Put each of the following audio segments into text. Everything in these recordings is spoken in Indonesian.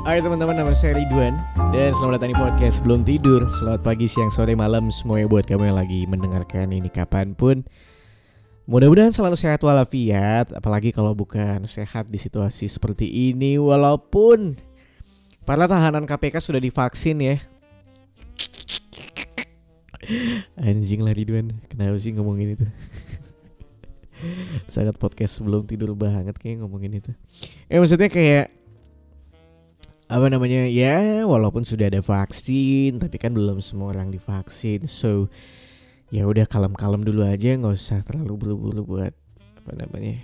Hai teman-teman, nama saya Ridwan. Dan selamat datang di podcast Belum Tidur. Selamat pagi, siang, sore, malam Semuanya buat kamu yang lagi mendengarkan ini kapan pun. Mudah-mudahan selalu sehat walafiat Apalagi kalau bukan sehat di situasi seperti ini Walaupun Para tahanan KPK sudah divaksin ya. Anjing lah Ridwan. Kenapa sih ngomongin itu? Sangat podcast sebelum tidur banget kayak ngomongin itu. Eh maksudnya kayak apa namanya? Ya walaupun sudah ada vaksin tapi kan belum semua orang divaksin. So ya udah kalem-kalem dulu aja nggak usah terlalu buru-buru buat apa namanya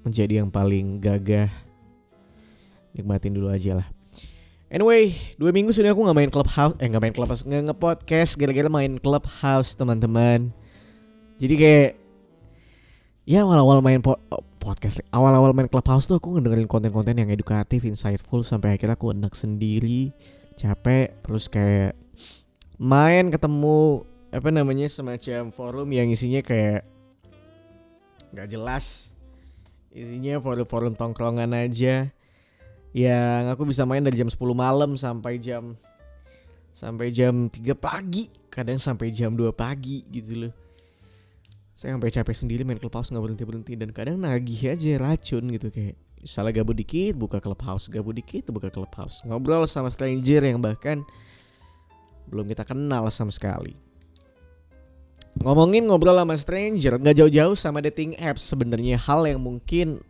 menjadi yang paling gagah. Nikmatin dulu aja lah. Anyway dua minggu sudah aku nggak main clubhouse eh nggak main clubhouse nggak ngepodcast gara-gara main clubhouse teman-teman. Jadi kayak ya awal-awal main po podcast awal-awal main clubhouse tuh aku ngedengerin konten-konten yang edukatif, insightful sampai akhirnya aku enak sendiri, capek, terus kayak main ketemu apa namanya semacam forum yang isinya kayak nggak jelas, isinya forum-forum tongkrongan aja, yang aku bisa main dari jam 10 malam sampai jam sampai jam 3 pagi, kadang sampai jam 2 pagi gitu loh saya sampai capek sendiri main clubhouse nggak berhenti berhenti dan kadang nagih aja racun gitu kayak salah gabut dikit buka clubhouse. Gabut dikit buka clubhouse. Ngobrol sama stranger yang bahkan belum kita kenal sama sekali. Ngomongin ngobrol sama stranger nggak jauh-jauh sama dating apps sebenarnya. Hal yang mungkin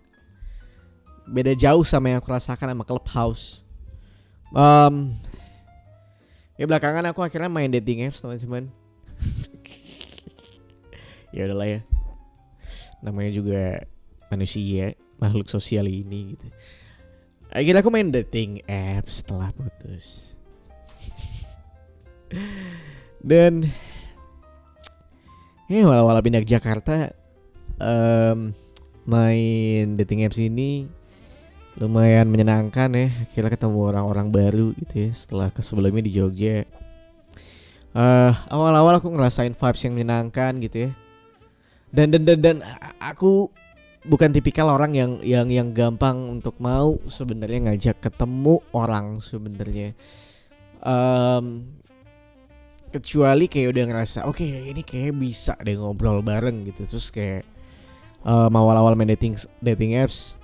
beda jauh sama yang aku rasakan sama clubhouse. Um, ya belakangan aku akhirnya main dating apps teman-teman ya udahlah ya. Namanya juga manusia makhluk sosial ini gitu. Akhirnya aku main dating apps setelah putus. Dan ya walau-walau pindah ke Jakarta um, main dating apps ini lumayan menyenangkan ya. Akhirnya ketemu orang-orang baru gitu ya setelah ke sebelumnya di Jogja. Uh, awal-awal aku ngerasain vibes yang menyenangkan gitu ya dan dan dan, dan aku bukan tipikal orang yang yang yang gampang untuk mau sebenarnya ngajak ketemu orang sebenarnya. Um, kecuali kayak udah ngerasa oke okay, ini kayak bisa deh ngobrol bareng gitu. Terus kayak um, awal-awal main dating dating apps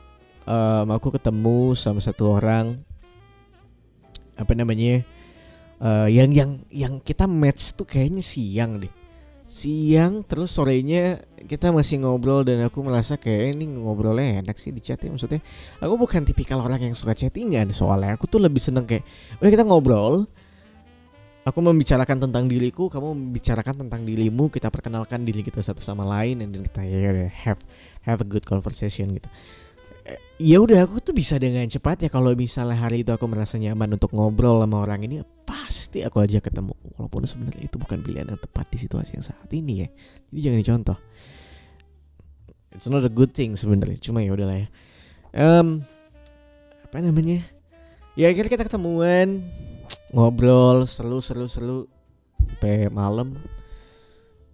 um, aku ketemu sama satu orang apa namanya uh, yang yang yang kita match tuh kayaknya siang deh siang terus sorenya kita masih ngobrol dan aku merasa kayak ini ngobrolnya enak sih di chat ya maksudnya. Aku bukan tipikal orang yang suka chattingan soalnya aku tuh lebih seneng kayak udah kita ngobrol aku membicarakan tentang diriku kamu membicarakan tentang dirimu kita perkenalkan diri kita satu sama lain dan kita ya udah have have a good conversation gitu ya udah aku tuh bisa dengan cepat ya. Kalau misalnya hari itu aku merasa nyaman untuk ngobrol sama orang ini pasti aku aja ketemu. Walaupun sebenarnya itu bukan pilihan yang tepat di situasi yang saat ini ya. Jadi jangan dicontoh it's not a good thing sebenarnya. Cuma ya udahlah ya. Um, apa namanya? Ya akhirnya kita ketemuan ngobrol seru seru seru. Sampai malam.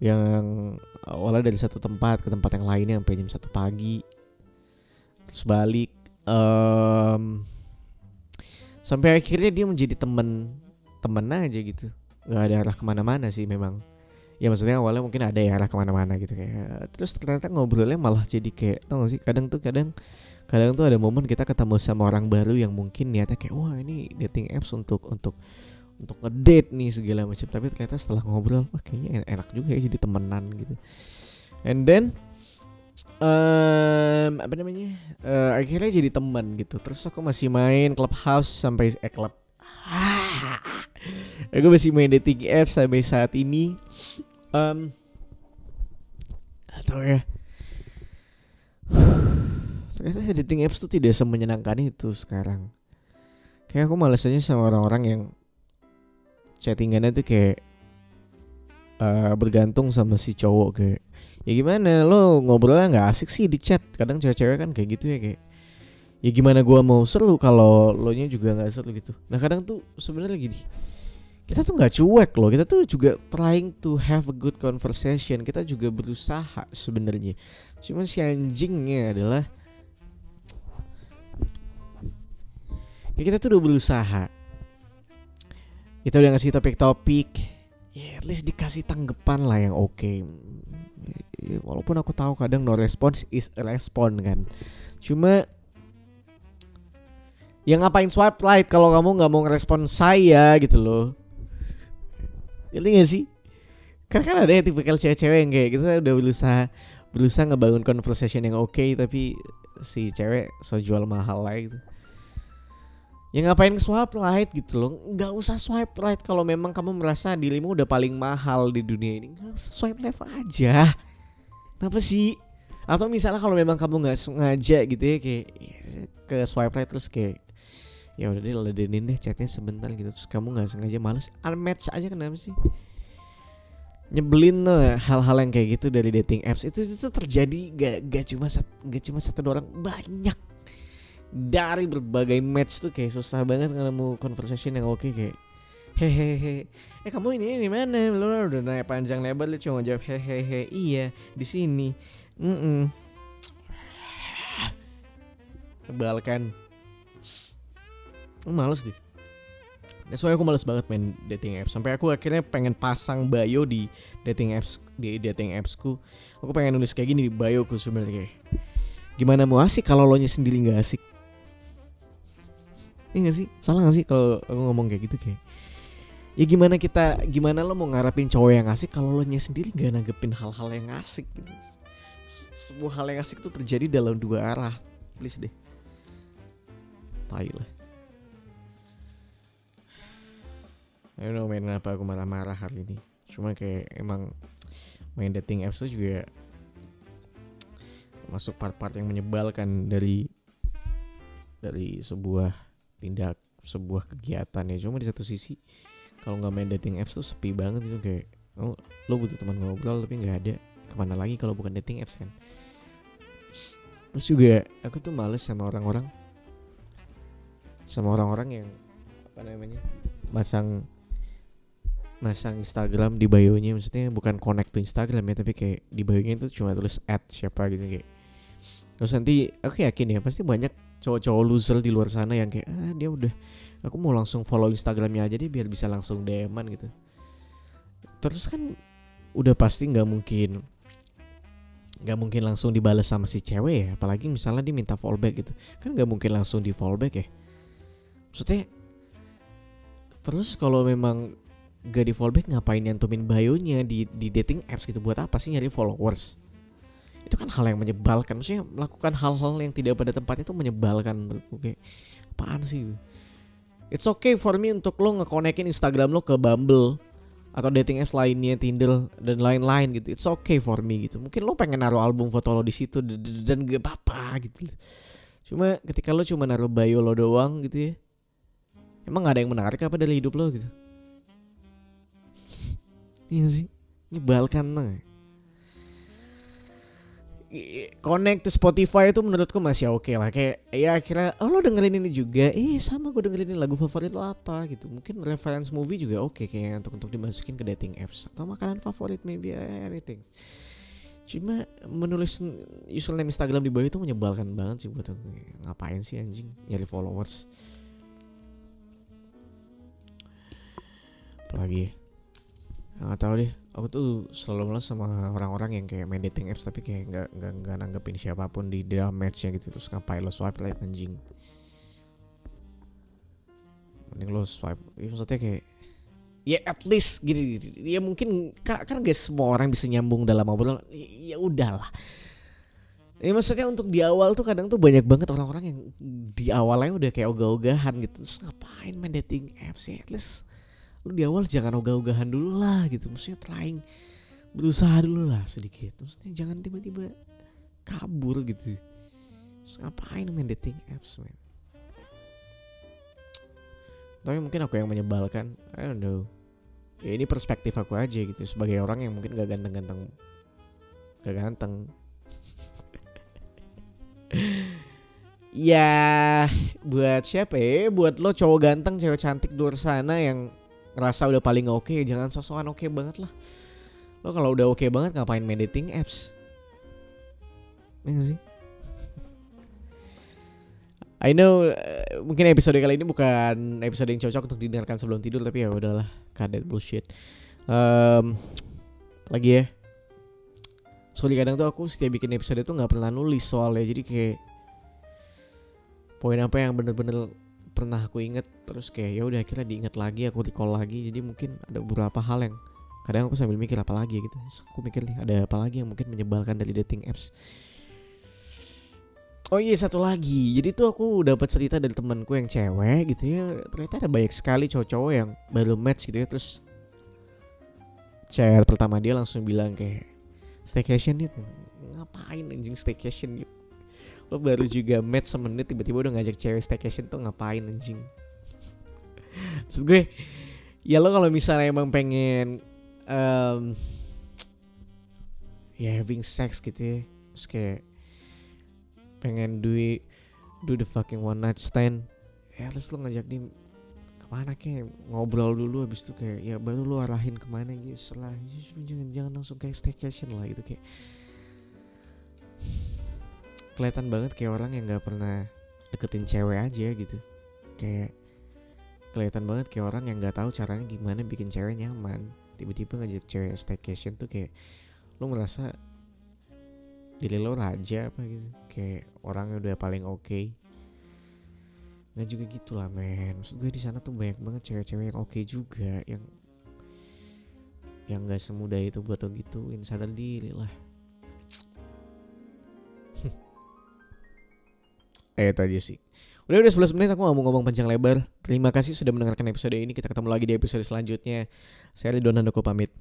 Yang awalnya dari satu tempat ke tempat yang lainnya sampai jam satu pagi terus balik um, sampai akhirnya dia menjadi temen temen aja gitu. Nggak ada arah ke mana-mana sih memang. Ya maksudnya awalnya mungkin ada ya arah ke mana-mana gitu kayak terus ternyata ngobrolnya malah jadi kayak tau gak sih kadang tuh kadang kadang tuh ada momen kita ketemu sama orang baru yang mungkin niatnya kayak wah ini dating apps untuk untuk untuk ngedate nih segala macam. Tapi ternyata setelah ngobrol wah kayaknya enak juga ya jadi temenan gitu. And then um, apa namanya? Uh, akhirnya jadi teman gitu. Terus aku masih main clubhouse sampai eh club aku masih main dating apps sampai saat ini. Um, atau ya. Ternyata dating apps tuh tidak semenyenangkan itu sekarang. Kayak aku males aja sama orang-orang yang chattingannya tuh kayak uh, bergantung sama si cowok kayak ya gimana lo ngobrolnya nggak asik sih di chat kadang cewek-cewek kan kayak gitu ya kayak ya gimana gua mau seru kalau lo nya juga nggak seru gitu nah kadang tuh sebenarnya gini kita tuh nggak cuek loh kita tuh juga trying to have a good conversation kita juga berusaha sebenarnya cuman si anjingnya adalah Kayak kita tuh udah berusaha. Kita udah ngasih topik-topik. Ya at least dikasih tanggapan lah yang oke. Okay. Walaupun aku tahu kadang no response is a respond kan. Cuma yang ngapain swipe right kalau kamu nggak mau ngerespon saya gitu loh. Jadi gak sih? Karena kan ada ya tipikal cewek-cewek yang kayak kita udah berusaha berusaha ngebangun conversation yang oke okay, tapi si cewek so jual mahal lah gitu. Ya ngapain swipe right gitu loh. Gak usah swipe right kalau memang kamu merasa dirimu udah paling mahal di dunia ini. Gak usah swipe left aja. Kenapa sih? Atau misalnya kalau memang kamu gak sengaja gitu ya Kayak ya, ke swipe right terus kayak ya udah deh ladenin deh chatnya sebentar gitu. Terus kamu nggak sengaja males unmatch aja kenapa sih? Nyebelin hal-hal yang kayak gitu dari dating apps. Itu itu terjadi gak gak cuma satu gak cuma satu orang banyak dari berbagai match tuh kayak susah banget nemu conversation yang oke kayak hehehe eh kamu ini di mana lu udah naik panjang lebar lu cuma jawab hehehe iya di sini mm -mm. males deh That's why aku males banget main dating apps. Sampai aku akhirnya pengen pasang bio di dating apps di dating appsku. Aku pengen nulis kayak gini di bio ku sebenarnya kayak gimana mau asik kalau lo nya sendiri nggak asik? Iya gak sih? Salah gak sih kalau aku ngomong kayak gitu kayak Ya gimana kita Gimana lo mau ngarepin cowok yang asik Kalau lo nya sendiri gak nanggepin hal-hal yang asik gitu. Sebuah hal yang asik itu terjadi dalam dua arah Please deh Tai lah I don't know main apa aku marah-marah hari ini Cuma kayak emang main dating apps itu juga masuk part-part yang menyebalkan dari dari sebuah tindak sebuah kegiatan ya cuma di satu sisi kalau nggak main dating apps tuh sepi banget itu kayak oh, lo butuh teman ngobrol tapi nggak ada ke mana lagi kalau bukan dating apps kan? Terus juga aku tuh males sama orang-orang sama orang-orang yang apa namanya masang masang Instagram di bio-nya. Maksudnya bukan connect to Instagram ya tapi kayak di bio-nya itu cuma tulis add siapa gitu kayak terus nanti aku yakin ya pasti banyak cowok-cowok loser di luar sana yang kayak ah dia udah aku mau langsung follow Instagramnya aja deh biar bisa langsung dm gitu. Terus kan udah pasti nggak mungkin nggak mungkin langsung dibalas sama si cewek ya apalagi misalnya dia minta fallback gitu. Kan nggak mungkin langsung di fallback ya. Maksudnya terus kalau memang gak di fallback ngapain nyantumin bio-nya di di dating apps gitu? Buat apa sih nyari followers itu kan hal yang menyebalkan. Maksudnya melakukan hal-hal yang tidak pada tempatnya itu menyebalkan menurutku kayak apaan sih itu? It's okay for me untuk lo ngekonekin Instagram lo ke Bumble atau dating apps lainnya Tinder dan lain-lain gitu. It's okay for me gitu. Mungkin lo pengen naruh album foto lo di situ dan gak apa-apa gitu. Cuma ketika lo cuma naruh bio lo doang gitu ya emang gak ada yang menarik apa dari hidup lo gitu? Iya sih? Nyebalkan lah connect to Spotify itu menurutku masih oke okay lah. Kayak ya akhirnya oh lo dengerin ini juga? Eh sama gue dengerin ini. Lagu favorit lo apa? Gitu. Mungkin reference movie juga oke okay, kayak untuk untuk dimasukin ke dating apps atau makanan favorit maybe anything. Cuma menulis username Instagram di bawah itu menyebalkan banget sih buat aku. Ngapain sih anjing nyari followers? Apalagi nggak tahu deh. Aku tuh selalu males sama orang-orang yang kayak main dating apps tapi kayak nggak nggak nggak nanggepin siapa pun di dalam matchnya gitu. Terus ngapain lo swipe right anjing? Mending lo swipe. Ya, maksudnya kayak ya at least gini, gini ya mungkin kan, kan gak semua orang bisa nyambung dalam obrolan. Ya, ya udahlah. Ya maksudnya untuk di awal tuh kadang tuh banyak banget orang-orang yang di awalnya udah kayak ogah-ogahan gitu. Terus ngapain main dating apps ya? At least lu di awal jangan ogah-ogahan dulu lah gitu. Maksudnya trying berusaha dulu lah sedikit. Maksudnya jangan tiba-tiba kabur gitu. Terus ngapain main dating apps man tapi mungkin aku yang menyebalkan I don't know. Ya ini perspektif aku aja gitu. Sebagai orang yang mungkin gak ganteng-ganteng gak ganteng. Ya buat siapa ya? Buat lo cowok ganteng cewek cantik di luar sana yang ngerasa udah paling oke okay, jangan sosokan oke okay banget lah lo kalau udah oke okay banget ngapain main apps ya sih I know uh, mungkin episode kali ini bukan episode yang cocok untuk didengarkan sebelum tidur tapi ya udahlah that bullshit. Um, lagi ya. Soalnya kadang tuh aku setiap bikin episode tuh nggak pernah nulis soalnya jadi kayak poin apa yang bener-bener pernah aku inget terus kayak ya udah akhirnya diingat lagi aku recall lagi. Jadi mungkin ada beberapa hal yang kadang aku sambil mikir apa lagi gitu. Terus aku mikir nih ada apa lagi yang mungkin menyebalkan dari dating apps? Oh iya satu lagi. Jadi tuh aku dapat cerita dari temanku yang cewek gitu ya. Ternyata ada banyak sekali cowok-cowok yang baru match gitu ya. Terus Chat pertama dia langsung bilang kayak Staycation nih Ngapain anjing staycation gitu Lo baru juga match semenit tiba-tiba udah ngajak cewek staycation tuh ngapain anjing? Maksud gue Ya lo kalau misalnya emang pengen um, Ya having sex gitu ya Terus kayak pengen do do the fucking one night stand ya terus lo ngajak dia ke mana kayak ngobrol dulu habis itu kayak ya baru lo arahin ke mana gitu setelah jangan jangan langsung kayak staycation lah gitu kayak kelihatan banget kayak orang yang nggak pernah deketin cewek aja gitu. Kayak kelihatan banget kayak orang yang nggak tahu caranya gimana bikin cewek nyaman. Tiba-tiba ngajak cewek staycation tuh kayak lo merasa diri lo raja apa gitu. Kayak orangnya udah paling oke. Okay. nggak juga gitu lah men. Maksud gue di sana tuh banyak banget cewek-cewek yang oke okay juga yang yang nggak semudah itu buat lo gituin. Sadar diri lah eh itu aja sih. Udah udah 11 menit aku gak mau ngomong panjang lebar. Terima kasih sudah mendengarkan episode ini. Kita ketemu lagi di episode selanjutnya. Saya Ridwan Handoko pamit.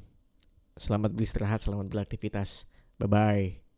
Selamat beristirahat, selamat beraktivitas. Bye-bye